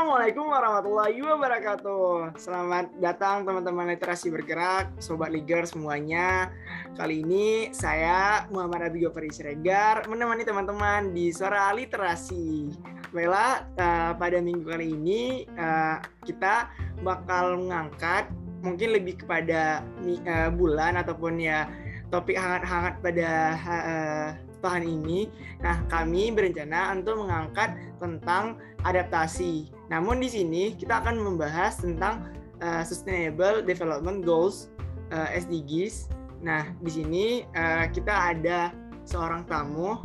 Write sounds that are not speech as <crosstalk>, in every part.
Assalamualaikum warahmatullahi wabarakatuh. Selamat datang teman-teman literasi bergerak, sobat liger semuanya. Kali ini saya Muhammad Abi Gopari Siregar menemani teman-teman di Suara Literasi. Baiklah, uh, pada minggu kali ini uh, kita bakal mengangkat mungkin lebih kepada uh, bulan ataupun ya topik hangat-hangat pada uh, tahun ini. Nah, kami berencana untuk mengangkat tentang adaptasi. Namun di sini kita akan membahas tentang uh, Sustainable Development Goals uh, eh, SDGs. Nah, di sini uh, kita ada seorang tamu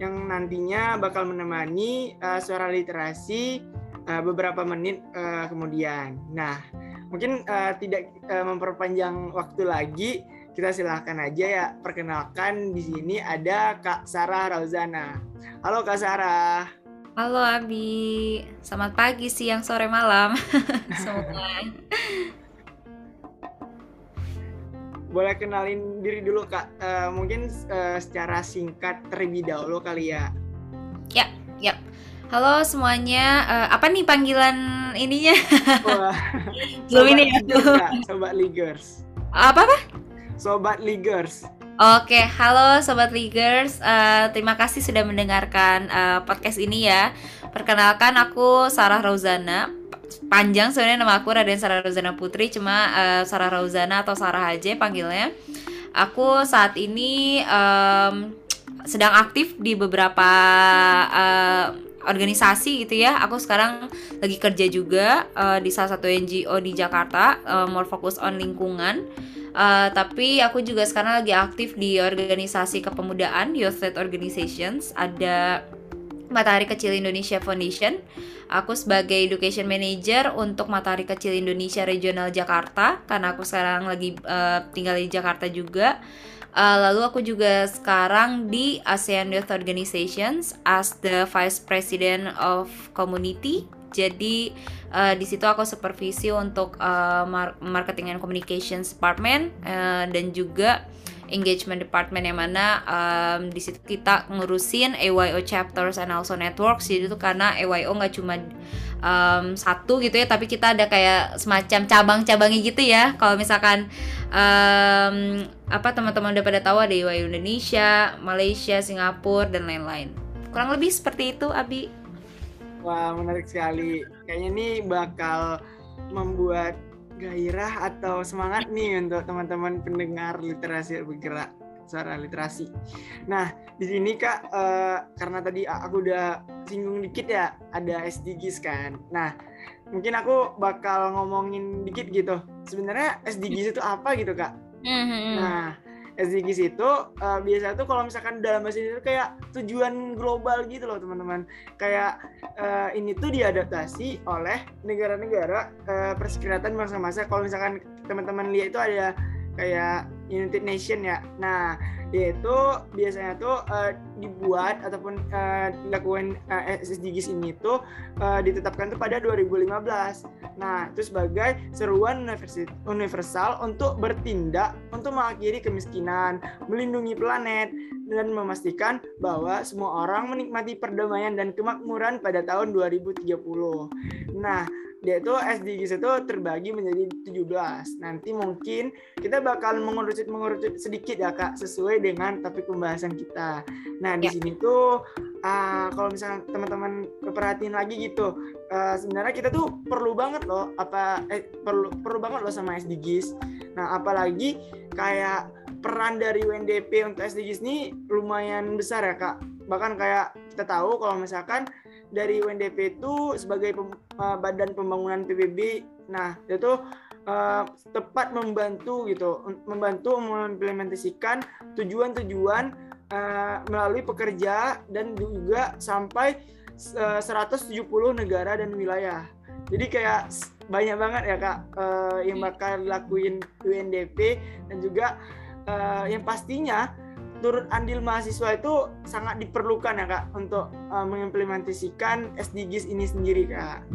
yang nantinya bakal menemani uh, suara literasi uh, beberapa menit uh, kemudian. Nah, mungkin uh, tidak uh, memperpanjang waktu lagi, kita silahkan aja ya perkenalkan di sini ada Kak Sarah Rauzana. Halo Kak Sarah. Halo Abi, selamat pagi, siang, sore, malam <laughs> semua. Boleh kenalin diri dulu kak, uh, mungkin uh, secara singkat terlebih dahulu kali ya. Ya, ya. Halo semuanya, uh, apa nih panggilan ininya? <laughs> Belum ini ya. Sobat Ligers. Apa apa? Sobat Ligers. Oke, halo Sobat Leaguers. Uh, terima kasih sudah mendengarkan uh, podcast ini ya. Perkenalkan aku Sarah Rozana. Panjang sebenarnya nama aku Raden Sarah Rozana Putri, cuma uh, Sarah Rozana atau Sarah aja panggilnya. Aku saat ini um, sedang aktif di beberapa uh, organisasi gitu ya. Aku sekarang lagi kerja juga uh, di salah satu NGO di Jakarta, uh, more fokus on lingkungan. Uh, tapi aku juga sekarang lagi aktif di organisasi kepemudaan Youth Led Organizations. Ada Matahari Kecil Indonesia Foundation. Aku sebagai Education Manager untuk Matahari Kecil Indonesia Regional Jakarta karena aku sekarang lagi uh, tinggal di Jakarta juga. Uh, lalu aku juga sekarang di ASEAN Youth Organizations as the Vice President of Community jadi uh, di situ aku supervisi untuk uh, marketing and communications department uh, dan juga engagement department yang mana um, di situ kita ngurusin AYO chapters and also networks. Jadi itu karena AYO nggak cuma um, satu gitu ya tapi kita ada kayak semacam cabang-cabangnya gitu ya. Kalau misalkan um, apa teman-teman udah pada tahu ada AYO Indonesia Malaysia Singapura dan lain-lain. Kurang lebih seperti itu Abi Wah, menarik sekali. Kayaknya ini bakal membuat gairah atau semangat nih untuk teman-teman pendengar literasi bergerak suara literasi. Nah, di sini Kak, uh, karena tadi aku udah singgung dikit ya, ada SDGs kan. Nah, mungkin aku bakal ngomongin dikit gitu. Sebenarnya SDGs itu apa gitu Kak? Mm-hmm. Nah, SDGs itu uh, biasanya tuh kalau misalkan dalam bahasa Indonesia kayak tujuan global gitu loh teman-teman. Kayak uh, ini tuh diadaptasi oleh negara-negara uh, perserikatan bangsa-bangsa. Kalau misalkan teman-teman lihat itu ada kayak United Nation ya. Nah, yaitu biasanya tuh uh, dibuat ataupun uh, dilakukan uh, SDGs ini tuh uh, ditetapkan tuh pada 2015. Nah, itu sebagai seruan universal untuk bertindak untuk mengakhiri kemiskinan, melindungi planet, dan memastikan bahwa semua orang menikmati perdamaian dan kemakmuran pada tahun 2030. Nah, dia itu SDGs itu terbagi menjadi 17. Nanti mungkin kita bakal mengerucut-mengerucut sedikit ya Kak sesuai dengan topik pembahasan kita. Nah, di ya. sini tuh uh, kalau misalnya teman-teman perhatiin lagi gitu, uh, sebenarnya kita tuh perlu banget loh apa eh perlu perlu banget loh sama SDGs. Nah, apalagi kayak peran dari UNDP untuk SDGs ini lumayan besar ya Kak. Bahkan kayak kita tahu kalau misalkan dari UNDP itu sebagai pem, uh, badan pembangunan PBB nah itu uh, tepat membantu gitu membantu mengimplementasikan tujuan-tujuan uh, melalui pekerja dan juga sampai uh, 170 negara dan wilayah. Jadi kayak banyak banget ya kak uh, yang bakal dilakuin UNDP dan juga uh, yang pastinya turut andil mahasiswa itu sangat diperlukan ya kak untuk uh, mengimplementasikan SDGs ini sendiri kak.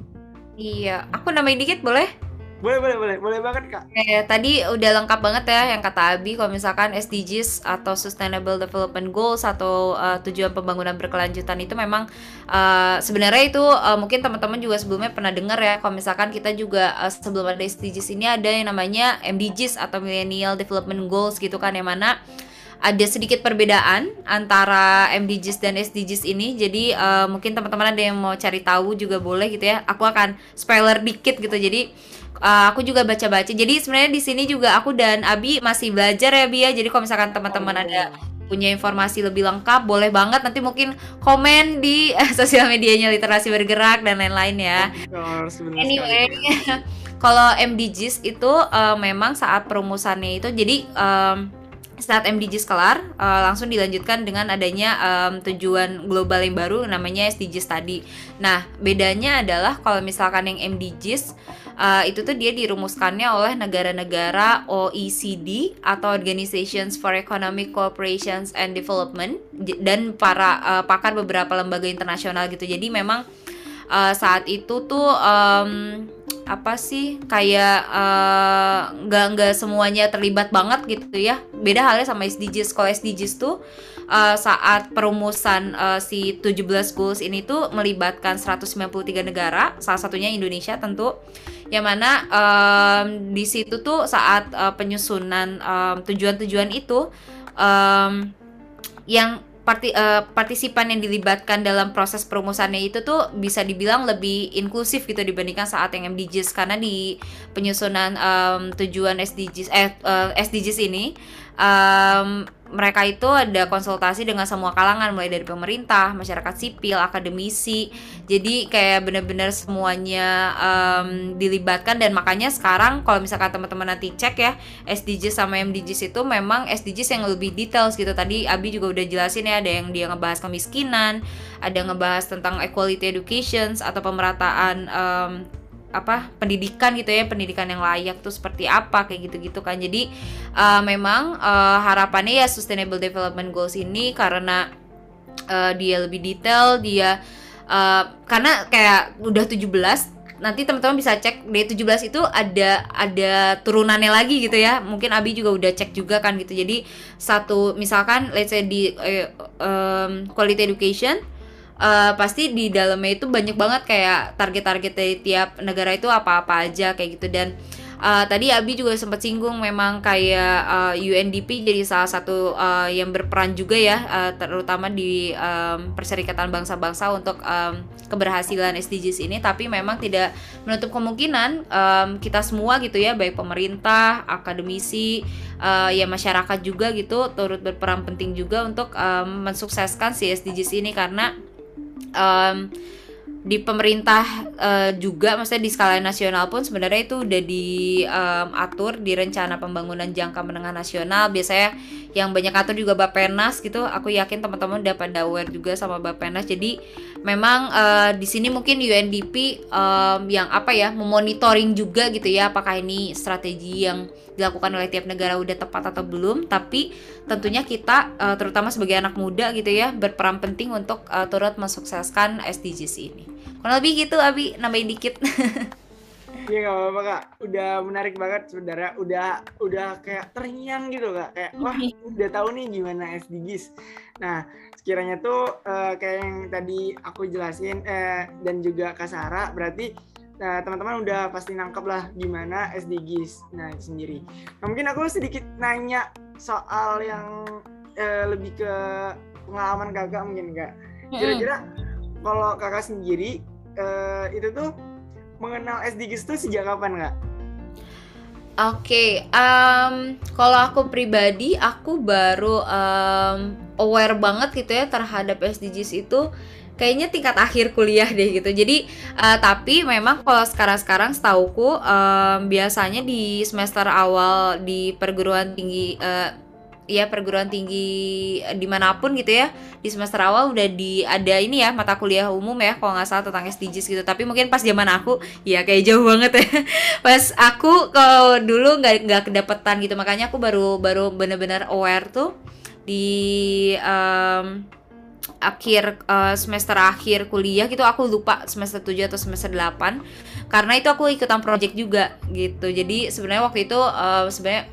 Iya, aku nambahin dikit boleh? boleh boleh boleh boleh banget kak Eh, tadi udah lengkap banget ya yang kata Abi kalau misalkan SDGs atau Sustainable Development Goals atau uh, tujuan pembangunan berkelanjutan itu memang uh, sebenarnya itu uh, mungkin teman-teman juga sebelumnya pernah dengar ya kalau misalkan kita juga uh, sebelum ada SDGs ini ada yang namanya MDGs atau Millennial Development Goals gitu kan yang mana ada sedikit perbedaan antara MDGs dan SDGs ini. Jadi uh, mungkin teman-teman ada yang mau cari tahu juga boleh gitu ya. Aku akan spoiler dikit gitu. Jadi uh, aku juga baca-baca. Jadi sebenarnya di sini juga aku dan Abi masih belajar ya Bi ya. Jadi kalau misalkan teman-teman Oh. ada punya informasi lebih lengkap, boleh banget nanti mungkin komen di eh, <laughs> sosial medianya literasi bergerak dan lain-lain ya. Anyway, <laughs> kalau MDGs itu uh, memang saat perumusannya itu jadi um, saat MDGs kelar uh, langsung dilanjutkan dengan adanya um, tujuan global yang baru namanya SDGs tadi. Nah, bedanya adalah kalau misalkan yang MDGs uh, itu tuh dia dirumuskannya oleh negara-negara OECD atau Organizations for Economic Cooperation and Development dan para uh, pakar beberapa lembaga internasional gitu. Jadi memang uh, saat itu tuh em, apa sih kayak eh, nggak nggak semuanya terlibat banget gitu ya. Beda halnya sama SDGs kalau SDGs tuh eh, saat perumusan eh, si 17 goals ini tuh melibatkan 193 negara salah satunya Indonesia tentu yang mana em, di situ tuh saat eh, penyusunan tujuan-tujuan itu em, yang parti, eh, partisipan yang dilibatkan dalam proses perumusannya itu tuh bisa dibilang lebih inklusif gitu dibandingkan saat yang MDGs karena di penyusunan em, tujuan SDGs eh, eh, SDGs ini em, mereka itu ada konsultasi dengan semua kalangan mulai dari pemerintah, masyarakat sipil, akademisi. Jadi kayak bener-bener semuanya em, dilibatkan dan makanya sekarang kalau misalkan teman-teman nanti cek ya SDGs sama MDGs itu memang SDGs yang lebih details gitu. Tadi Abi juga udah jelasin ya ada yang dia ngebahas kemiskinan, ada yang ngebahas tentang equality education atau pemerataan em, apa pendidikan gitu ya pendidikan yang layak tuh seperti apa kayak gitu-gitu kan. Jadi uh, memang uh, harapannya ya sustainable development goals ini karena uh, dia lebih detail dia uh, karena kayak udah 17 nanti teman-teman bisa cek D17 itu ada ada turunannya lagi gitu ya. Mungkin Abi juga udah cek juga kan gitu. Jadi satu misalkan let's say di eh, em, quality education eh, pasti di dalamnya itu banyak banget kayak target-target dari tiap negara itu apa-apa aja kayak gitu. Dan eh, tadi Abi juga sempat singgung memang kayak eh, UNDP jadi salah satu eh, yang berperan juga ya eh, terutama di em, Perserikatan Bangsa-Bangsa untuk em, keberhasilan SDGs ini. Tapi memang tidak menutup kemungkinan em, kita semua gitu ya baik pemerintah, akademisi, eh, ya masyarakat juga gitu turut berperan penting juga untuk em, mensukseskan si SDGs ini. Karena em, di pemerintah eh, juga maksudnya di skala nasional pun sebenarnya itu udah diatur di rencana pembangunan jangka menengah nasional. Biasanya yang banyak atur juga Bappenas gitu. Aku yakin teman-teman udah pada aware juga sama Bappenas. Jadi memang eh, di sini mungkin UNDP em, yang apa ya memonitoring juga gitu ya apakah ini strategi yang dilakukan oleh tiap negara udah tepat atau belum tapi tentunya kita eh, terutama sebagai anak muda gitu ya berperan penting untuk eh, turut mensukseskan SDGs ini. Kurang lebih gitu Abi. Nambahin dikit. <laughs> Iya nggak apa-apa kak, udah menarik banget sebenarnya, udah udah kayak terngiang gitu kak, kayak wah <laughs> udah tahu nih gimana SDGs. Nah sekiranya tuh eh, kayak yang tadi aku jelasin eh, dan juga Kak Sarah, berarti eh, teman-teman udah pasti nangkep lah gimana SDGs. Nah itu sendiri. Nah mungkin aku sedikit nanya soal yang eh, lebih ke pengalaman kakak mungkin kak. Kira-kira kalau kakak sendiri eh, itu tuh mengenal SDGs itu sejak kapan kak? Oke, em, kalau aku pribadi aku baru em, aware banget gitu ya terhadap SDGs itu kayaknya tingkat akhir kuliah deh gitu. Jadi eh, tapi memang kalau sekarang-sekarang setauku em, biasanya di semester awal di perguruan tinggi eh, ya perguruan tinggi di mana pun gitu ya di semester awal udah di ada ini ya mata kuliah umum ya kalau nggak salah tentang SDGs gitu tapi mungkin pas zaman aku ya kayak jauh banget ya <laughs> pas aku kalau dulu nggak nggak kedapetan gitu makanya aku baru baru bener-bener aware tuh di em, akhir uh, semester akhir kuliah gitu aku lupa semester 7 atau semester 8 karena itu aku ikutan project juga gitu. Jadi sebenarnya waktu itu uh, sebenarnya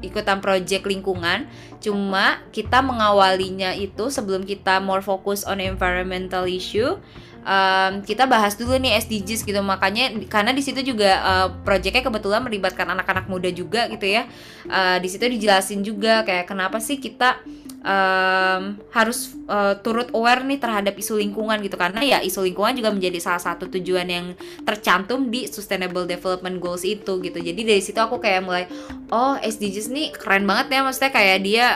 ikutan project lingkungan. Cuma kita mengawalinya itu sebelum kita more fokus on environmental issue um, kita bahas dulu nih SDGs gitu. Makanya karena di situ juga uh, proyeknya kebetulan melibatkan anak-anak muda juga gitu ya. Uh, di situ dijelasin juga kayak kenapa sih kita um, harus uh, turut aware nih terhadap isu lingkungan gitu. Karena ya isu lingkungan juga menjadi salah satu tujuan yang tercantum di Sustainable Development Goals itu gitu. Jadi dari situ aku kayak mulai oh SDGs nih keren banget ya. Maksudnya kayak dia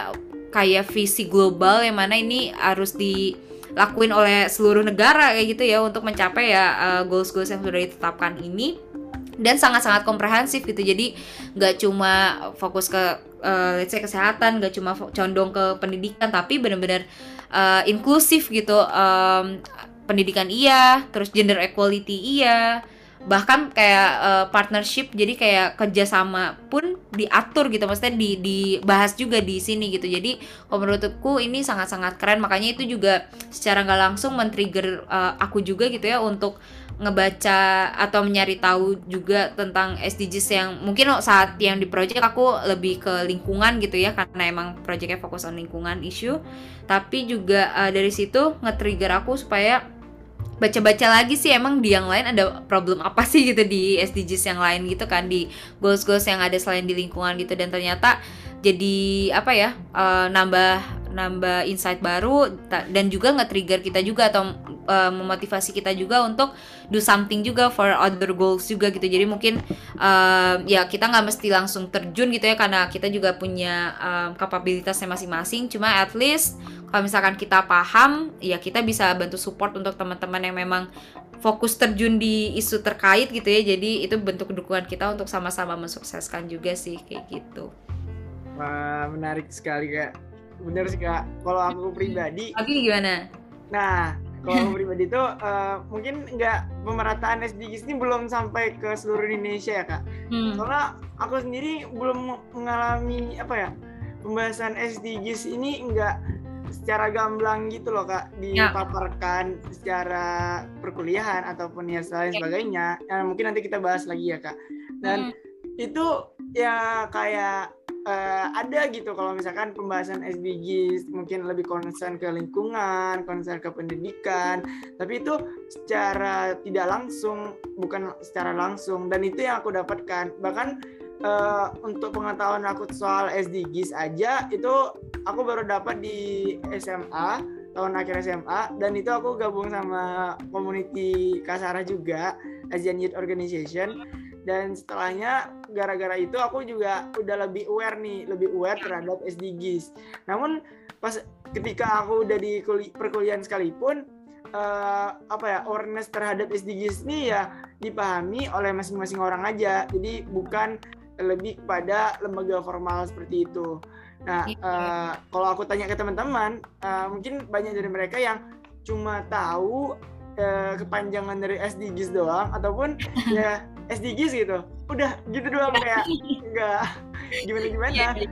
kayak visi global yang mana ini harus di lakuin oleh seluruh negara kayak gitu ya untuk mencapai ya uh, goals-goals yang sudah ditetapkan ini. Dan sangat-sangat komprehensif gitu. Jadi nggak cuma fokus ke uh, let's say kesehatan nggak cuma condong ke pendidikan tapi benar-benar uh, inklusif gitu. Um, pendidikan iya terus gender equality iya bahkan kayak uh, partnership jadi kayak kerjasama pun diatur gitu. Maksudnya di dibahas juga di sini gitu. Jadi kalau menurutku ini sangat-sangat keren. Makanya itu juga secara nggak langsung men-trigger uh, aku juga gitu ya untuk ngebaca atau menyari tahu juga tentang SDGs yang mungkin saat yang di project aku lebih ke lingkungan gitu ya karena emang projectnya fokus on lingkungan issue. Tapi juga uh, dari situ nge-trigger aku supaya baca-baca lagi sih emang di yang lain ada problem apa sih gitu di SDGs yang lain gitu kan di goals-goals yang ada selain di lingkungan gitu. Dan ternyata jadi apa ya uh, nambah nambah insight baru dan juga nge-trigger kita juga atau uh, memotivasi kita juga untuk do something juga for other goals juga gitu. Jadi mungkin uh, ya kita nggak mesti langsung terjun gitu ya karena kita juga punya um, kapabilitasnya masing-masing. Cuma at least kalau misalkan kita paham ya kita bisa bantu support untuk teman-teman yang memang fokus terjun di isu terkait gitu ya. Jadi itu bentuk dukungan kita untuk sama-sama mensukseskan juga sih kayak gitu wah menarik sekali kak bener sih kak kalau aku <laughs> pribadi Tapi gimana nah kalau aku <laughs> pribadi itu uh, mungkin nggak pemerataan SDGs ini belum sampai ke seluruh Indonesia ya kak hmm. soalnya aku sendiri belum mengalami apa ya pembahasan SDGs ini nggak secara gamblang gitu loh kak ya. dipaparkan ya. secara perkuliahan ataupun ya lain sebagainya ya, mungkin nanti kita bahas lagi ya kak dan hmm. itu ya kayak uh, ada gitu. Kalau misalkan pembahasan SDGs mungkin lebih concern ke lingkungan, concern ke pendidikan, tapi itu secara tidak langsung bukan secara langsung. Dan itu yang aku dapatkan. Bahkan uh, untuk pengetahuan aku soal SDGs aja itu aku baru dapat di SMA tahun akhir SMA dan itu aku gabung sama community Kasara juga Asian Youth Organization dan setelahnya gara-gara itu aku juga udah lebih aware nih lebih aware terhadap SDGs namun pas ketika aku udah di perkuliahan sekalipun uh, apa ya awareness terhadap SDGs ini ya dipahami oleh masing-masing orang aja. Jadi bukan lebih kepada lembaga formal seperti itu. Nah, uh, kalau aku tanya ke teman-teman, uh, mungkin banyak dari mereka yang cuma tahu uh, kepanjangan dari SDGs doang, ataupun <laughs> ya SDGs gitu. Udah gitu doang kayak enggak gimana-gimana. Iya, iya.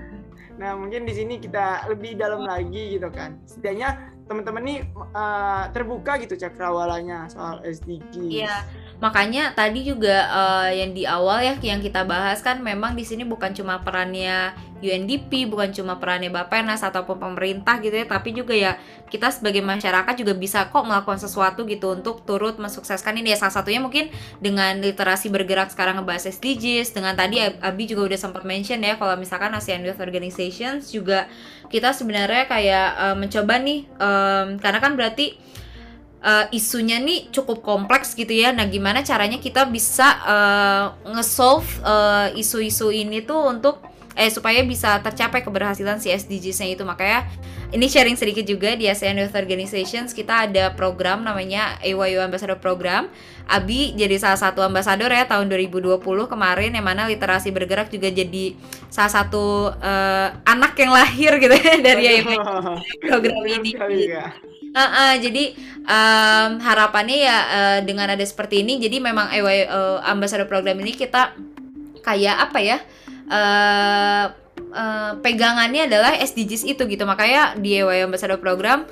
Nah, mungkin di sini kita lebih dalam lagi gitu kan. Setidaknya teman-teman nih uh, terbuka gitu cakrawalanya soal SDGs. Iya makanya tadi juga uh, yang di awal ya yang kita bahas kan memang di sini bukan cuma perannya UNDP bukan cuma perannya Bappenas ataupun pemerintah gitu ya tapi juga ya kita sebagai masyarakat juga bisa kok melakukan sesuatu gitu untuk turut mensukseskan ini. Ya salah satunya mungkin dengan literasi bergerak sekarang ngebahas SDGs dengan tadi Abi juga udah sempat mention ya kalau misalkan ASEAN Youth Organizations juga kita sebenarnya kayak uh, mencoba nih um, karena kan berarti uh, isunya nih cukup kompleks gitu ya. Nah, gimana caranya kita bisa uh, nge-solve uh, isu-isu ini tuh untuk eh supaya bisa tercapai keberhasilan si SDGs-nya itu. Makanya ini sharing sedikit juga di ASEAN Youth Organizations kita ada program namanya AYU Ambassador Program. Abi jadi salah satu ambasador ya tahun 2020 kemarin yang mana literasi bergerak juga jadi salah satu uh, anak yang lahir gitu ya <laughs> dari AYU program ini. Uh, uh, jadi um, harapannya ya uh, dengan ada seperti ini, jadi memang EY uh, ambassador program ini kita kayak apa ya? Uh, uh, pegangannya adalah SDGs itu gitu. Makanya di EY ambassador program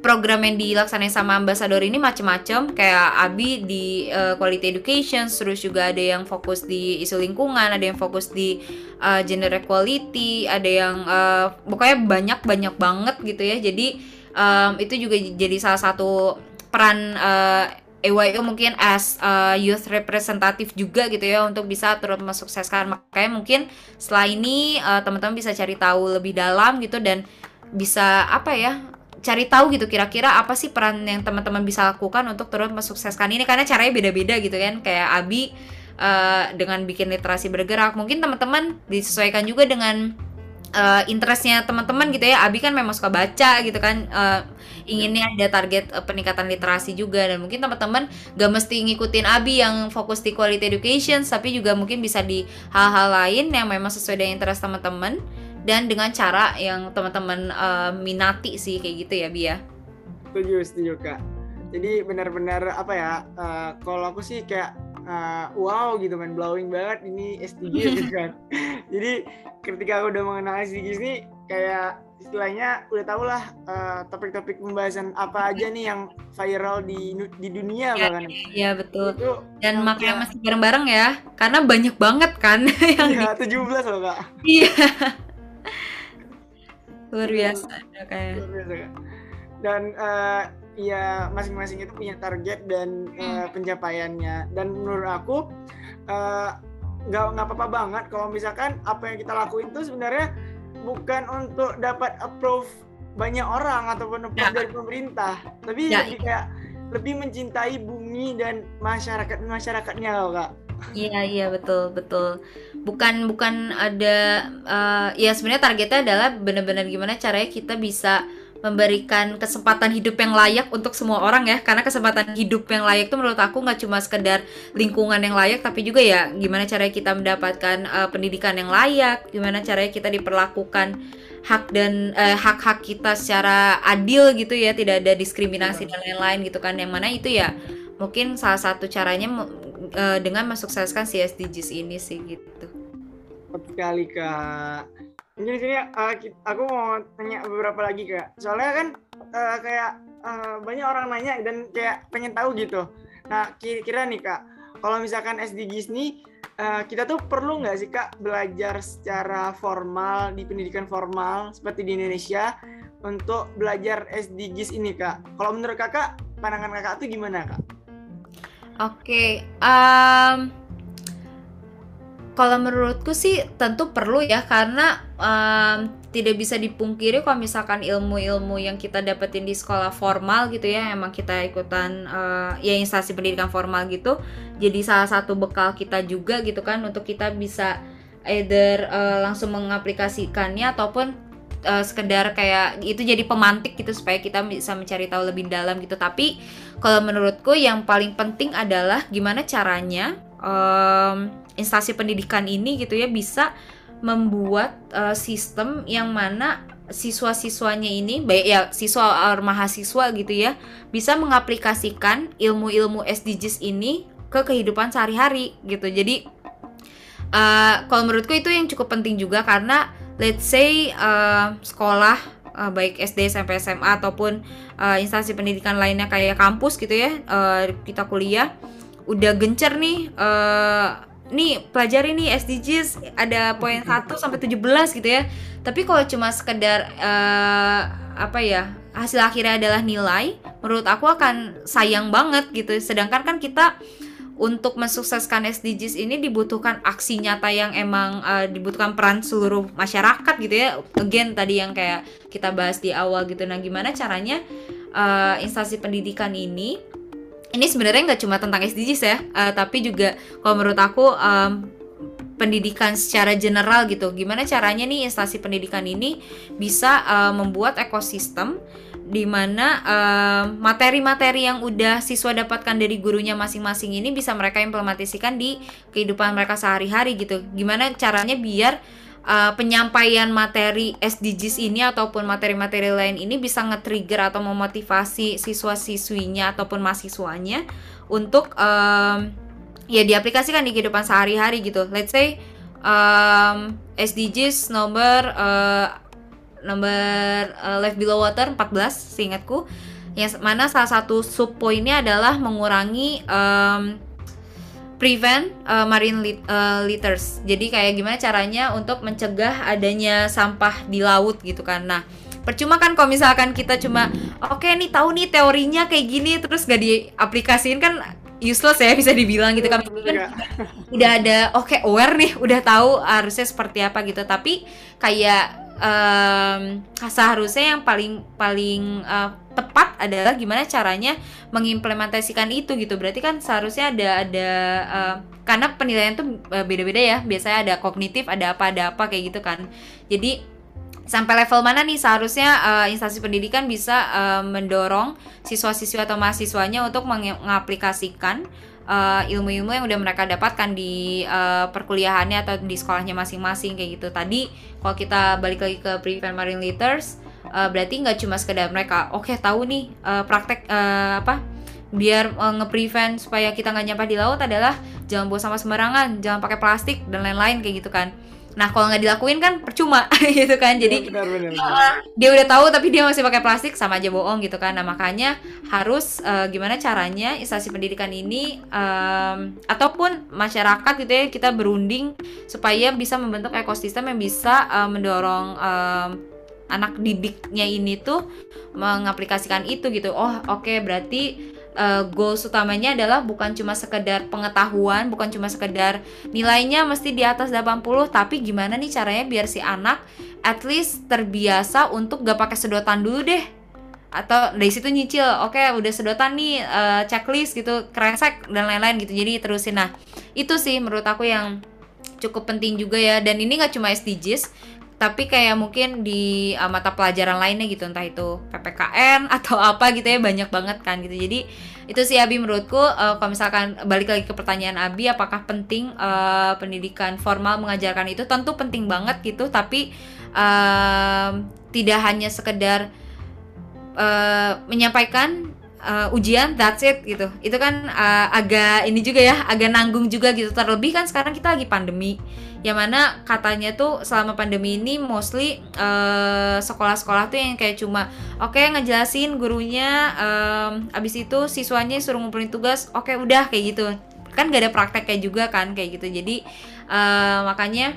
program yang dilaksanain sama ambasador ini macam-macam kayak Abi di uh, quality education terus juga ada yang fokus di isu lingkungan ada yang fokus di uh, gender equality ada yang uh, pokoknya banyak banyak banget gitu ya jadi um, itu juga jadi salah satu peran uh, EYO mungkin as uh, youth representative juga gitu ya untuk bisa turut mensukseskan. Makanya mungkin setelah ini uh, teman-teman bisa cari tahu lebih dalam gitu dan bisa apa ya cari tahu gitu kira-kira apa sih peran yang teman-teman bisa lakukan untuk turut mensukseskan ini. Karena caranya beda-beda gitu kan. Kayak Abi uh, dengan bikin literasi bergerak. Mungkin teman-teman disesuaikan juga dengan uh, interestnya teman-teman gitu ya Abi kan memang suka baca gitu kan uh, inginnya ada target uh, peningkatan literasi juga dan mungkin teman-teman gak mesti ngikutin Abi yang fokus di quality education tapi juga mungkin bisa di hal-hal lain yang memang sesuai dengan interest teman-teman dan dengan cara yang teman-teman uh, minati sih kayak gitu ya Bia. Ya? Setuju, setuju kak. Jadi benar-benar apa ya? Uh, kalau aku sih kayak uh, wow gitu kan, blowing banget ini SDGs gitu kan. Jadi ketika aku udah mengenal SDGs ini kayak istilahnya udah tau lah uh, topik-topik pembahasan apa aja nih yang viral di di dunia ya, bahkan. Iya betul. Itu Dan makanya masih bareng-bareng ya, karena banyak banget kan <laughs> yang Iya, 17 loh kak. Iya luar biasa kayak luar biasa dan uh, ya masing-masing itu punya target dan uh, pencapaiannya dan menurut aku uh, nggak nggak apa-apa banget kalau misalkan apa yang kita lakuin itu sebenarnya bukan untuk dapat approve banyak orang ataupun approve ya. dari pemerintah tapi ya. lebih kayak lebih mencintai bumi dan masyarakat masyarakatnya loh kak Iya iya betul betul. Bukan bukan ada uh, ya sebenarnya targetnya adalah benar-benar gimana caranya kita bisa memberikan kesempatan hidup yang layak untuk semua orang ya karena kesempatan hidup yang layak itu menurut aku nggak cuma sekedar lingkungan yang layak tapi juga ya gimana caranya kita mendapatkan uh, pendidikan yang layak gimana caranya kita diperlakukan hak dan uh, hak-hak kita secara adil gitu ya tidak ada diskriminasi dan lain-lain gitu kan yang mana itu ya mungkin salah satu caranya uh, dengan mensukseskan si SDGs ini sih gitu. Sekali kak. Mungkin sini uh, aku mau tanya beberapa lagi kak. Soalnya kan uh, kayak uh, banyak orang nanya dan kayak pengen tahu gitu. Nah kira-kira nih kak, kalau misalkan SDGs nih uh, kita tuh perlu nggak sih kak belajar secara formal di pendidikan formal seperti di Indonesia untuk belajar SDGs ini kak? Kalau menurut kakak, pandangan kakak tuh gimana kak? Oke, um, kalau menurutku sih tentu perlu ya karena um, tidak bisa dipungkiri kalau misalkan ilmu-ilmu yang kita dapetin di sekolah formal gitu ya emang kita ikutan uh, ya instansi pendidikan formal gitu jadi salah satu bekal kita juga gitu kan untuk kita bisa either uh, langsung mengaplikasikannya ataupun uh, sekedar kayak itu jadi pemantik gitu supaya kita bisa mencari tahu lebih dalam gitu. Tapi kalau menurutku yang paling penting adalah gimana caranya um, instansi pendidikan ini gitu ya bisa membuat uh, sistem yang mana siswa-siswanya ini baik ya siswa atau mahasiswa gitu ya bisa mengaplikasikan ilmu-ilmu SDGs ini ke kehidupan sehari-hari gitu. Jadi uh, kalau menurutku itu yang cukup penting juga karena let's say uh, sekolah baik SD sampai SMA ataupun uh, instansi pendidikan lainnya kayak kampus gitu ya uh, kita kuliah udah gencer nih uh, nih pelajari nih SDGs ada poin 1 sampai 17 gitu ya. Tapi kalau cuma sekedar uh, apa ya? hasil akhirnya adalah nilai, menurut aku akan sayang banget gitu. Sedangkan kan kita untuk mensukseskan SDGs ini dibutuhkan aksi nyata yang emang uh, dibutuhkan peran seluruh masyarakat gitu ya. Again tadi yang kayak kita bahas di awal gitu. Nah, gimana caranya uh, instansi pendidikan ini ini sebenarnya nggak cuma tentang SDGs ya, uh, tapi juga kalau menurut aku um, pendidikan secara general gitu. Gimana caranya nih instansi pendidikan ini bisa uh, membuat ekosistem di mana materi-materi uh, yang udah siswa dapatkan dari gurunya masing-masing ini bisa mereka implementasikan di kehidupan mereka sehari-hari gitu. Gimana caranya biar uh, penyampaian materi SDGs ini ataupun materi-materi lain ini bisa nge-trigger atau memotivasi siswa-siswinya ataupun mahasiswanya untuk um, ya diaplikasikan di kehidupan sehari-hari gitu. Let's say um, SDGs nomor uh, nomor uh, life below water 14 seingatku yang mana salah satu sub poinnya adalah mengurangi um, prevent uh, marine lit, uh, litters. Jadi kayak gimana caranya untuk mencegah adanya sampah di laut gitu kan. Nah, percuma kan kalau misalkan kita cuma oke okay, nih tahu nih teorinya kayak gini terus gak diaplikasiin kan useless ya bisa dibilang gitu kan <laughs> udah ada oke okay, aware nih udah tahu harusnya seperti apa gitu tapi kayak um, seharusnya yang paling paling uh, tepat adalah gimana caranya mengimplementasikan itu gitu. Berarti kan seharusnya ada ada uh, karena penilaian tuh uh, beda-beda ya. Biasanya ada kognitif ada apa ada apa kayak gitu kan. Jadi sampai level mana nih seharusnya uh, instansi pendidikan bisa uh, mendorong siswa-siswi atau mahasiswanya untuk mengaplikasikan ilmu-ilmu uh, yang udah mereka dapatkan di uh, perkuliahannya atau di sekolahnya masing-masing kayak gitu. Tadi kalau kita balik lagi ke prevent marine litters uh, berarti nggak cuma sekedar mereka oke okay, tahu nih uh, praktek uh, apa biar uh, nge-prevent supaya kita nggak nyampah di laut adalah jangan buang sampah sembarangan, jangan pakai plastik dan lain-lain kayak gitu kan. Nah kalau nggak dilakuin kan percuma <laughs> gitu kan. Jadi benar, benar, benar. Uh, dia udah tahu tapi dia masih pakai plastik sama aja bohong gitu kan. Nah makanya harus uh, gimana caranya instansi pendidikan ini um, ataupun masyarakat gitu ya kita berunding supaya bisa membentuk ekosistem yang bisa uh, mendorong um, anak didiknya ini tuh mengaplikasikan itu gitu oh oke okay, berarti uh, goals utamanya adalah bukan cuma sekedar pengetahuan, bukan cuma sekedar nilainya mesti di atas 80, tapi gimana nih caranya biar si anak at least terbiasa untuk gak pakai sedotan dulu deh. Atau dari situ nyicil, oke okay, udah sedotan nih uh, checklist gitu, kresek dan lain-lain gitu. Jadi terusin. Nah, itu sih menurut aku yang cukup penting juga ya dan ini nggak cuma SDGs tapi kayak mungkin di uh, mata pelajaran lainnya gitu entah itu PPKN <laughs> atau apa gitu ya banyak banget kan gitu. Jadi itu sih Abi menurutku uh, kalau misalkan balik lagi ke pertanyaan Abi apakah penting uh, pendidikan formal mengajarkan itu? Tentu penting banget gitu tapi uh, tidak hanya sekedar uh, menyampaikan uh, ujian that's it gitu. Itu kan uh, agak ini juga ya agak nanggung juga gitu. Terlebih kan sekarang kita lagi pandemi yang mana katanya tuh selama pandemi ini mostly sekolah sekolah-sekolah tuh yang kayak cuma oke okay, ngejelasin gurunya um, abis itu siswanya suruh ngumpulin tugas oke okay, udah kayak gitu. Kan gak ada praktek kayak juga kan kayak gitu. Jadi uh, makanya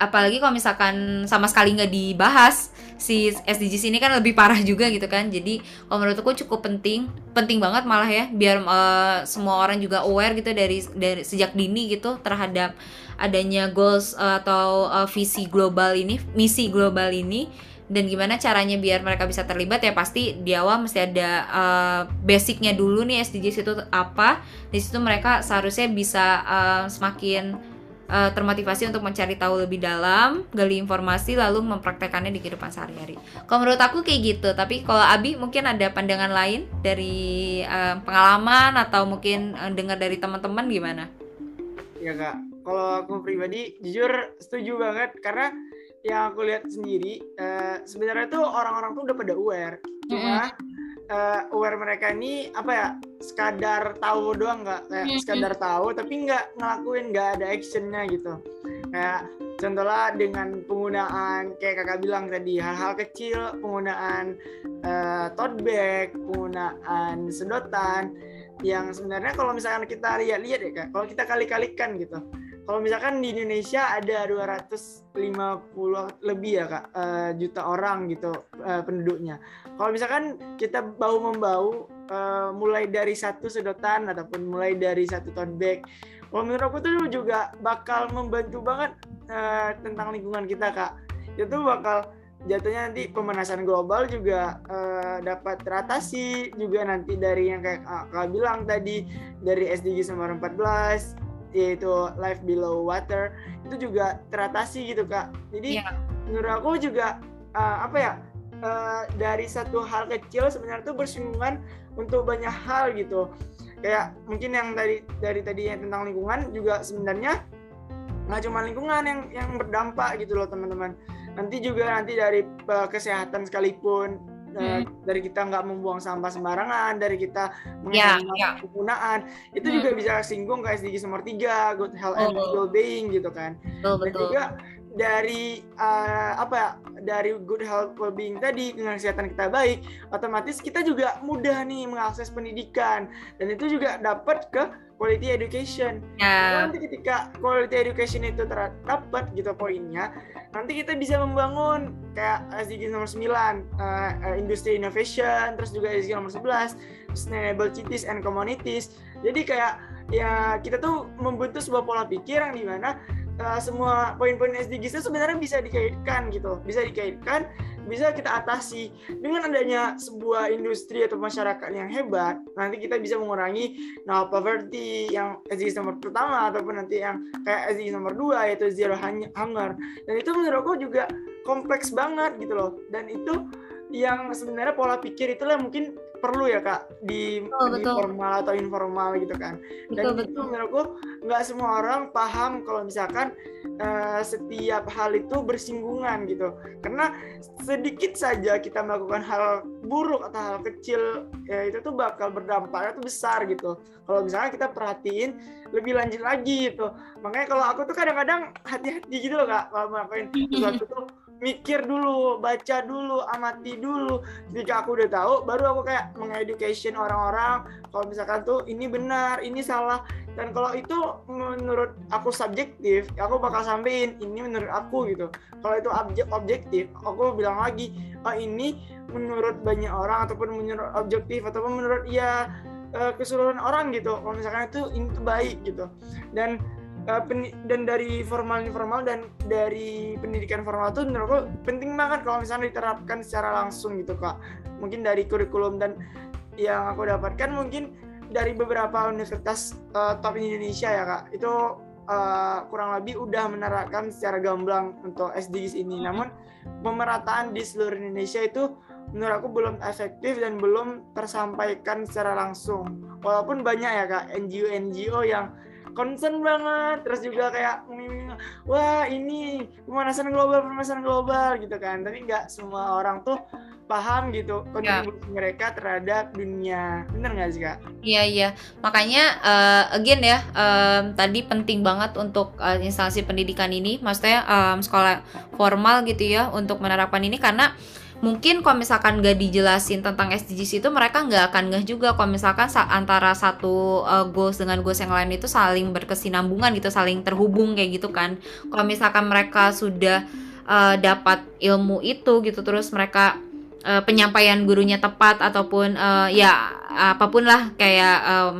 apalagi kalau misalkan sama sekali nggak dibahas si SDGs ini kan lebih parah juga gitu kan. Jadi kalau menurutku cukup penting penting banget malah ya biar uh, semua orang juga aware gitu dari dari sejak dini gitu terhadap adanya goals uh, atau uh, visi global ini, misi global ini. Dan gimana caranya biar mereka bisa terlibat ya pasti di awal mesti ada uh, basicnya dulu nih SDGs itu apa. Di situ mereka seharusnya bisa uh, semakin uh, termotivasi untuk mencari tahu lebih dalam gali informasi lalu mempraktekannya di kehidupan sehari-hari. Kalau menurut aku kayak gitu tapi kalau Abi mungkin ada pandangan lain dari uh, pengalaman atau mungkin uh, dengar dari teman-teman gimana? Ya kak. Kalau aku pribadi jujur setuju banget. Karena yang aku lihat sendiri uh, sebenarnya tuh orang-orang tuh udah pada aware cuma uh, aware mereka ini apa ya sekadar tahu doang nggak? Kayak sekadar tahu tapi nggak ngelakuin nggak ada actionnya gitu. Kayak contohnya dengan penggunaan kayak kakak bilang tadi hal-hal kecil penggunaan uh, tote bag penggunaan sedotan yang sebenarnya kalau misalkan kita lihat-lihat ya kak kalau kita kali-kalikan gitu kalau misalkan di Indonesia ada 250 lebih ya kak uh, juta orang gitu uh, penduduknya. Kalau misalkan kita bau membau uh, mulai dari satu sedotan ataupun mulai dari satu tote bag, kalau menurut aku tuh juga bakal membantu banget uh, tentang lingkungan kita kak. Itu bakal jatuhnya nanti pemanasan global juga uh, dapat teratasi juga nanti dari yang kayak kak bilang tadi dari SDG nomor 14 yaitu life below water itu juga teratasi gitu kak. Jadi yeah. menurut aku juga uh, apa ya uh, dari satu hal kecil sebenarnya itu bersinggungan untuk banyak hal gitu. Kayak mungkin yang dari dari tadi yang tentang lingkungan juga sebenarnya nggak cuma lingkungan yang yang berdampak gitu loh teman-teman. Nanti juga nanti dari uh, kesehatan sekalipun hmm. dari kita nggak membuang sampah sembarangan, dari kita menghemat yeah, yeah. penggunaan, itu hmm. juga bisa singgung ke SDG nomor 3, good health and well being gitu kan. Betul, Dan juga dari uh, apa ya dari good health well-being tadi dengan kesehatan kita baik, otomatis kita juga mudah nih mengakses pendidikan dan itu juga dapat ke quality education. Ya. Nanti ketika quality education itu terdapat gitu poinnya, nanti kita bisa membangun kayak SDG nomor 9, uh, industry innovation, terus juga SDG nomor 11, sustainable cities and communities. Jadi kayak ya kita tuh membentuk sebuah pola pikir yang di mana uh, semua poin-poin SDGs sebenarnya bisa dikaitkan gitu, bisa dikaitkan, bisa kita atasi dengan adanya sebuah industri atau masyarakat yang hebat. Nanti kita bisa mengurangi no poverty yang SDGs nomor pertama ataupun nanti yang kayak SDGs nomor dua yaitu zero hunger. Dan itu menurutku juga kompleks banget gitu loh. Dan itu yang sebenarnya pola pikir itulah mungkin perlu ya kak di, betul, di betul. formal atau informal gitu kan dan Betul, itu betul. menurutku nggak semua orang paham kalau misalkan eh, setiap hal itu bersinggungan gitu karena sedikit saja kita melakukan hal buruk atau hal kecil ya itu tuh bakal berdampaknya tuh besar gitu kalau misalnya kita perhatiin lebih lanjut lagi gitu makanya kalau aku tuh kadang-kadang hati-hati gitu loh kak kalau melakukan sesuatu tuh mikir dulu, baca dulu, amati dulu. Jika aku udah tahu, baru aku kayak mengeducation orang-orang. Kalau misalkan tuh ini benar, ini salah. Dan kalau itu menurut aku subjektif, aku bakal sampein ini menurut aku gitu. Kalau itu objek objektif, aku bilang lagi, oh ini menurut banyak orang ataupun menurut objektif ataupun menurut ya eh, keseluruhan orang gitu. Kalau misalkan itu ini tuh baik gitu. Dan uh, dan dari formal informal dan dari pendidikan formal itu menurutku penting banget kalau misalnya diterapkan secara langsung gitu kak. Mungkin dari kurikulum dan yang aku dapatkan mungkin dari beberapa universitas uh, top di Indonesia ya kak. Itu uh, kurang lebih udah menerapkan secara gamblang untuk SDGs ini. Namun pemerataan di seluruh Indonesia itu menurut aku belum efektif dan belum tersampaikan secara langsung. Walaupun banyak ya kak NGO-NGO yang concern banget. Terus juga kayak wah ini pemanasan global pemanasan global gitu kan. Tapi nggak semua orang tuh paham gitu kontribusi ya. mereka terhadap dunia. Bener nggak sih kak? Iya iya. Makanya uh, again ya um, tadi penting banget untuk uh, instansi pendidikan ini. Maksudnya um, sekolah formal gitu ya untuk menerapkan ini. Karena mungkin kalau misalkan gak dijelasin tentang SDGs itu mereka nggak akan ngeh juga kalau misalkan antara satu uh, goals dengan goals yang lain itu saling berkesinambungan gitu saling terhubung kayak gitu kan. Kalau misalkan mereka sudah uh, dapat ilmu itu gitu terus mereka uh, penyampaian gurunya tepat ataupun uh, ya apa pun lah kayak um,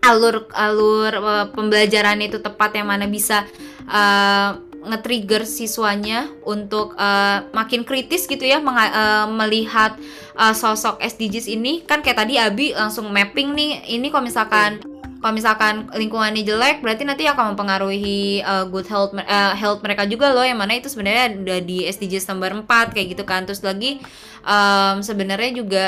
alur alur uh, pembelajaran itu tepat yang mana bisa uh, nge-trigger siswanya untuk uh, makin kritis gitu ya uh, melihat uh, sosok SDGs ini. Kan kayak tadi Abi langsung mapping nih ini kalau misalkan kalau misalkan lingkungannya jelek berarti nanti akan mempengaruhi uh, good health uh, health mereka juga loh yang mana itu sebenarnya udah di SDGs nomor 4 kayak gitu kan. Terus lagi um, sebenarnya juga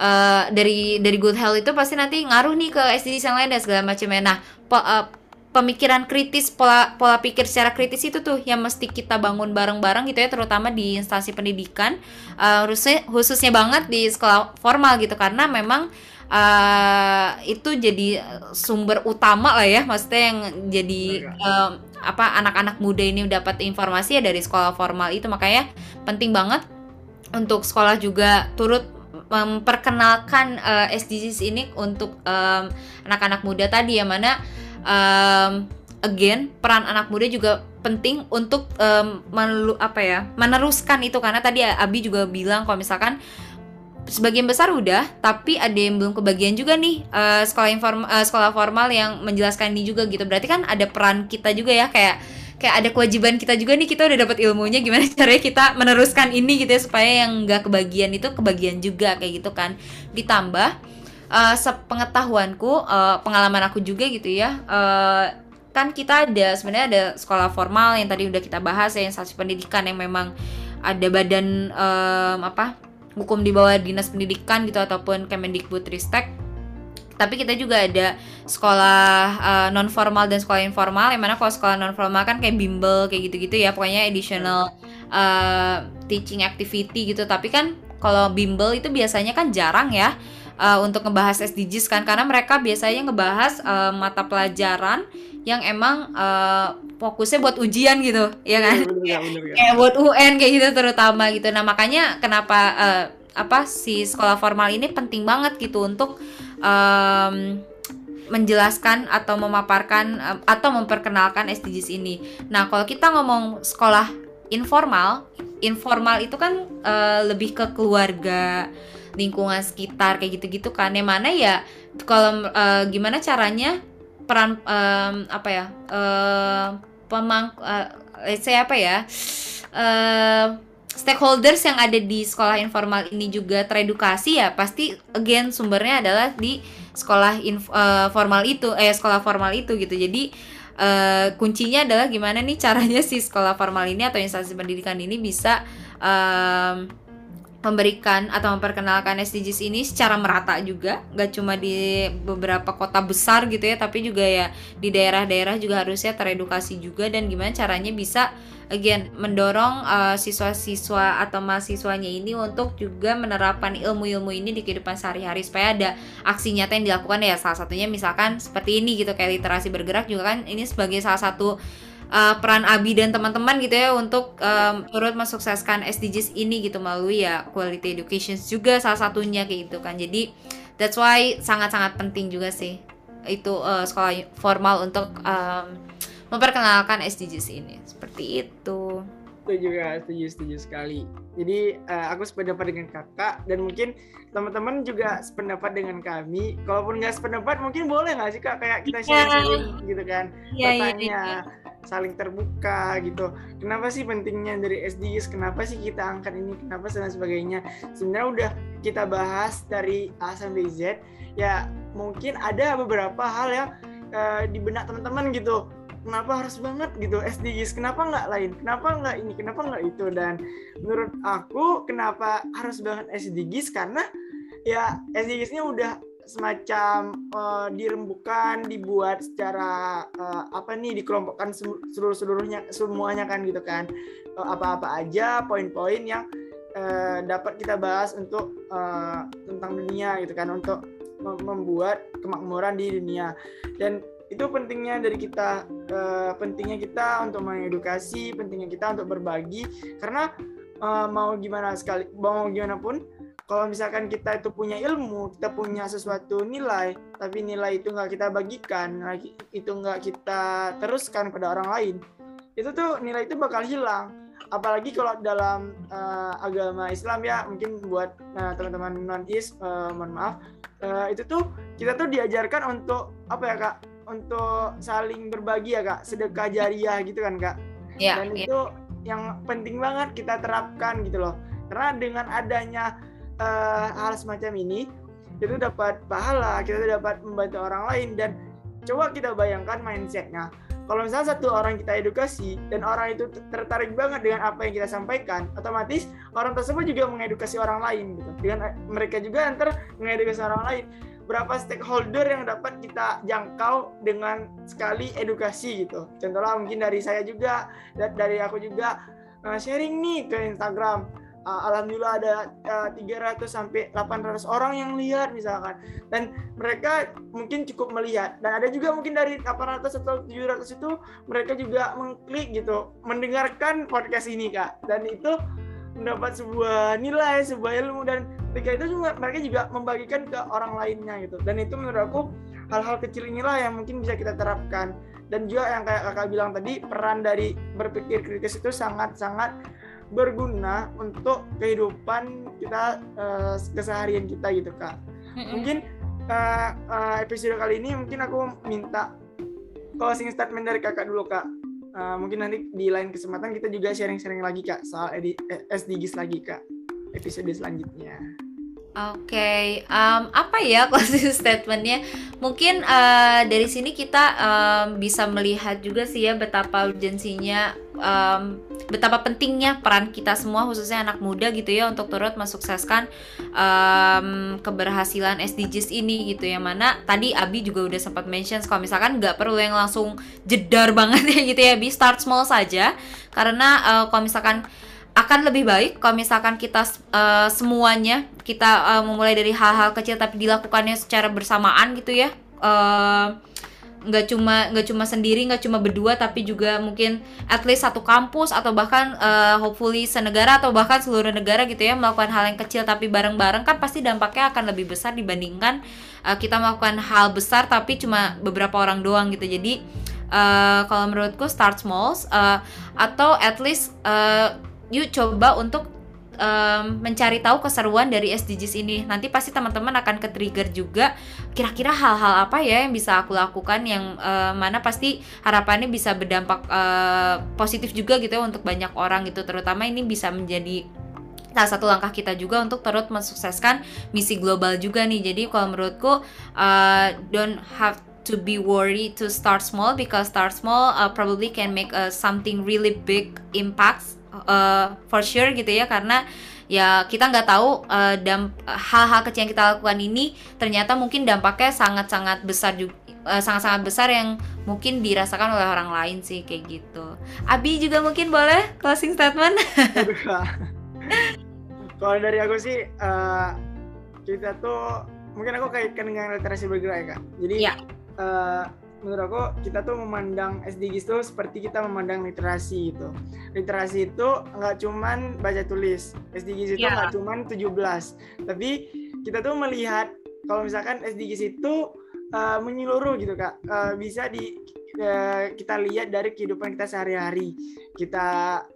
uh, dari dari good health itu pasti nanti ngaruh nih ke SDGs yang lain dan segala macamnya. Nah po, uh, pemikiran kritis pola pola pikir secara kritis itu tuh yang mesti kita bangun bareng-bareng gitu ya terutama di instansi pendidikan. Uh, khususnya khususnya banget di sekolah formal gitu karena memang uh, itu jadi sumber utama lah ya maksudnya yang jadi um, apa anak-anak muda ini dapat informasi ya dari sekolah formal itu. Makanya penting banget untuk sekolah juga turut memperkenalkan uh, SDGs ini untuk anak anak-anak muda tadi ya mana um, again peran anak muda juga penting untuk um, melu, apa ya meneruskan itu. Karena tadi Abi juga bilang kalau misalkan sebagian besar udah tapi ada yang belum kebagian juga nih uh, sekolah inform uh, sekolah formal yang menjelaskan ini juga gitu. Berarti kan ada peran kita juga ya kayak kayak ada kewajiban kita juga nih kita udah dapat ilmunya gimana <laughs> caranya kita meneruskan ini gitu ya supaya yang nggak kebagian itu kebagian juga kayak gitu kan. Ditambah uh, sepengetahuanku uh, pengalaman aku juga gitu ya uh, kan kita ada sebenarnya ada sekolah formal yang tadi udah kita bahas ya instansi pendidikan yang memang ada badan um, apa hukum di bawah dinas pendidikan gitu ataupun Kemendikbudristek. Tapi kita juga ada sekolah uh, non formal dan sekolah informal yang mana kalau sekolah non formal kan kayak bimbel kayak gitu-gitu ya pokoknya additional uh, teaching activity gitu. Tapi kan kalau bimbel itu biasanya kan jarang ya uh, untuk ngebahas SDGs kan karena mereka biasanya ngebahas uh, mata pelajaran yang emang uh, fokusnya buat ujian gitu ya kan? Bener, bener, bener, bener. kayak buat UN kayak gitu terutama gitu. Nah makanya kenapa eh, apa si sekolah formal ini penting banget gitu untuk em, menjelaskan atau memaparkan em, atau memperkenalkan SDGs ini. Nah kalau kita ngomong sekolah informal informal itu kan eh, lebih ke keluarga lingkungan sekitar kayak gitu-gitu kan. Yang mana ya kalau eh, gimana caranya peran em, apa ya eh, pemang eh, let's say apa ya eh stakeholders yang ada di sekolah informal ini juga teredukasi ya pasti again sumbernya adalah di sekolah inf- eh, formal itu eh sekolah formal itu gitu. Jadi eh, kuncinya adalah gimana nih caranya si sekolah formal ini atau instansi pendidikan ini bisa em, memberikan atau memperkenalkan SDGs ini secara merata juga. Nggak cuma di beberapa kota besar gitu ya tapi juga ya di daerah-daerah juga harusnya teredukasi juga. Dan gimana caranya bisa again mendorong uh, siswa-siswa atau mahasiswanya ini untuk juga menerapkan ilmu-ilmu ini di kehidupan sehari-hari supaya ada aksi nyata yang dilakukan ya. Salah satunya misalkan seperti ini gitu kayak literasi bergerak juga kan. Ini sebagai salah satu uh, peran Abi dan teman-teman gitu ya untuk um, turut mensukseskan SDGs ini gitu melalui ya quality education juga salah satunya kayak gitu kan jadi that's why sangat-sangat penting juga sih itu uh, sekolah formal untuk um, memperkenalkan SDGs ini seperti itu Setuju kak, setuju, setuju sekali. Jadi eh, aku sependapat dengan kakak dan mungkin teman-teman juga sependapat dengan kami. Kalaupun nggak sependapat mungkin boleh nggak sih kak kayak kita Iya. sharing-sharing gitu kan, Iya, iya, bertanya, iya. Saling terbuka gitu. Kenapa sih pentingnya dari SDGs? Kenapa sih kita angkat ini? Kenapa dan sebagainya? Sebenarnya udah kita bahas dari A sampai Z. Ya mungkin ada beberapa hal yang eh, di benak teman-teman gitu kenapa harus banget gitu SDGs kenapa nggak lain kenapa nggak ini kenapa nggak itu dan menurut aku kenapa harus banget SDGs karena ya SDGs-nya udah semacam eh, dirembukan dibuat secara eh, apa nih dikelompokkan seluruh seluruhnya semuanya kan gitu kan. Eh, apa-apa aja poin-poin yang eh, dapat kita bahas untuk eh, tentang dunia gitu kan untuk mem- membuat kemakmuran di dunia. Dan itu pentingnya dari kita eh, pentingnya kita untuk mengedukasi pentingnya kita untuk berbagi. Karena eh, mau gimana sekali mau gimana pun kalau misalkan kita itu punya ilmu kita punya sesuatu nilai tapi nilai itu nggak kita bagikan itu nggak kita teruskan pada orang lain itu tuh nilai itu bakal hilang. Apalagi kalau dalam eh, agama Islam ya mungkin buat eh, teman-teman non is mohon maaf eh, itu tuh kita tuh diajarkan untuk apa ya kak? Untuk saling berbagi ya kak? Sedekah jariah gitu kan kak? Ya, dan ya. itu yang penting banget kita terapkan gitu loh. Karena dengan adanya eh, hal semacam ini itu dapat pahala kita dapat membantu orang lain. Dan coba kita bayangkan mindsetnya. Kalau misalnya satu orang kita edukasi dan orang itu tertarik banget dengan apa yang kita sampaikan otomatis orang tersebut juga mengedukasi orang lain gitu. Dengan mereka juga ntar mengedukasi orang lain. Berapa stakeholder yang dapat kita jangkau dengan sekali edukasi gitu. Contohnya mungkin dari saya juga, da- dari aku juga uh, sharing nih ke Instagram. Uh, Alhamdulillah ada uh, 300 sampai 800 orang yang lihat misalkan. Dan mereka mungkin cukup melihat. Dan ada juga mungkin dari 800 atau 700 itu mereka juga mengklik gitu, mendengarkan podcast ini Kak. Dan itu mendapat sebuah nilai, sebuah ilmu dan ketika itu juga mereka juga membagikan ke orang lainnya gitu dan itu menurut aku hal-hal kecil inilah yang mungkin bisa kita terapkan dan juga yang kayak kakak bilang tadi peran dari berpikir kritis itu sangat-sangat berguna untuk kehidupan kita eh, keseharian kita gitu kak. Mungkin eh, eh, episode kali ini mungkin aku minta closing statement dari kakak dulu kak. Eh, mungkin nanti di lain kesempatan kita juga sharing-sharing lagi kak soal edi- SDGs lagi kak episode selanjutnya. Oke, em, apa ya closing <laughs> statementnya? Mungkin eh, dari sini kita em, bisa melihat juga sih ya betapa urgensinya, em, betapa pentingnya peran kita semua khususnya anak muda gitu ya untuk turut mensukseskan em, keberhasilan SDGs ini gitu ya mana tadi Abi juga udah sempat mention kalau misalkan nggak perlu yang langsung jedar <laughs> banget ya gitu ya, Abi start small saja karena eh, kalau misalkan akan lebih baik kalau misalkan kita uh, semuanya kita uh, memulai dari hal-hal kecil tapi dilakukannya secara bersamaan gitu ya. Uh, cuma nggak cuma sendiri nggak cuma berdua tapi juga mungkin at least satu kampus atau bahkan uh, hopefully senegara atau bahkan seluruh negara gitu ya melakukan hal yang kecil tapi bareng-bareng kan pasti dampaknya akan lebih besar dibandingkan uh, kita melakukan hal besar tapi cuma beberapa orang doang gitu. Jadi uh, kalau menurutku start small uh, atau at least uh, yuk coba untuk um, mencari tahu keseruan dari SDGs ini. Nanti pasti teman-teman akan ke trigger juga. Kira-kira hal-hal apa ya yang bisa aku lakukan yang uh, mana pasti harapannya bisa berdampak uh, positif juga gitu ya untuk banyak orang gitu. Terutama ini bisa menjadi salah satu langkah kita juga untuk terus mensukseskan misi global juga nih. Jadi kalau menurutku uh, don't have to be worried to start small because start small uh, probably can make uh, something really big impacts uh, for sure gitu ya karena ya kita nggak tahu uh, damp hal-hal kecil yang kita lakukan ini ternyata mungkin dampaknya sangat-sangat besar juga uh, sangat-sangat besar yang mungkin dirasakan oleh orang lain sih kayak gitu. Abi juga mungkin boleh closing statement. <laughs> Kalau dari aku sih uh, kita tuh mungkin aku kaitkan dengan literasi bergerak ya kak. Jadi ya. uh, menurut aku kita tuh memandang SDGs itu seperti kita memandang literasi itu. Literasi itu nggak cuman baca tulis. SDGs itu nggak yeah. cuman 17. Tapi kita tuh melihat kalau misalkan SDGs itu uh, menyeluruh gitu Kak. Uh, bisa di kita lihat dari kehidupan kita sehari-hari kita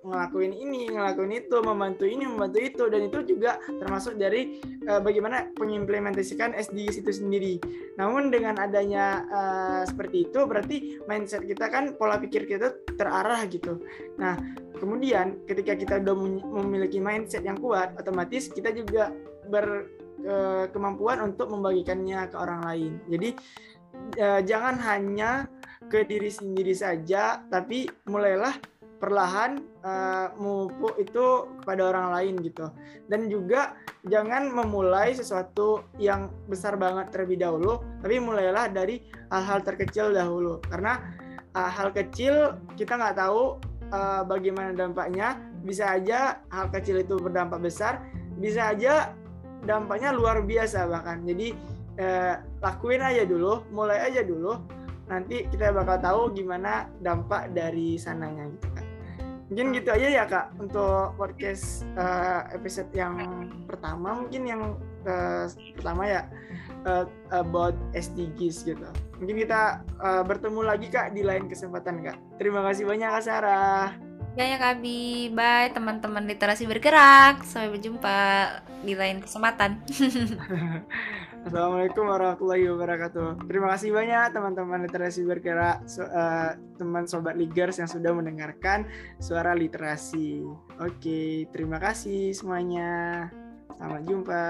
ngelakuin ini, ngelakuin itu, membantu ini, membantu itu, dan itu juga termasuk dari uh, bagaimana mengimplementasikan SDGs itu sendiri. Namun dengan adanya uh, seperti itu, berarti mindset kita kan pola pikir kita terarah gitu. Nah, kemudian ketika kita udah memiliki mindset yang kuat, otomatis kita juga berkemampuan uh, untuk membagikannya ke orang lain. Jadi jangan hanya ke diri sendiri saja, tapi mulailah perlahan uh, memupuk itu kepada orang lain gitu. Dan juga jangan memulai sesuatu yang besar banget terlebih dahulu tapi mulailah dari hal-hal terkecil dahulu. Karena uh, hal kecil kita nggak tahu uh, bagaimana dampaknya. Bisa aja hal kecil itu berdampak besar bisa aja dampaknya luar biasa bahkan. Jadi uh, lakuin aja dulu mulai aja dulu nanti kita bakal tahu gimana dampak dari sananya gitu kan mungkin gitu aja ya kak untuk podcast uh, episode yang pertama mungkin yang uh, pertama ya uh, about SDGs gitu. Mungkin kita uh, bertemu lagi kak di lain kesempatan kak. Terima kasih banyak kak Sarah Ya ya Kabi, bye teman-teman literasi bergerak. Sampai berjumpa di lain kesempatan. <laughs> Assalamualaikum warahmatullahi wabarakatuh. Terima kasih banyak teman-teman literasi bergerak, so, uh, teman sobat Ligers yang sudah mendengarkan suara literasi. Oke, terima kasih semuanya. Selamat jumpa.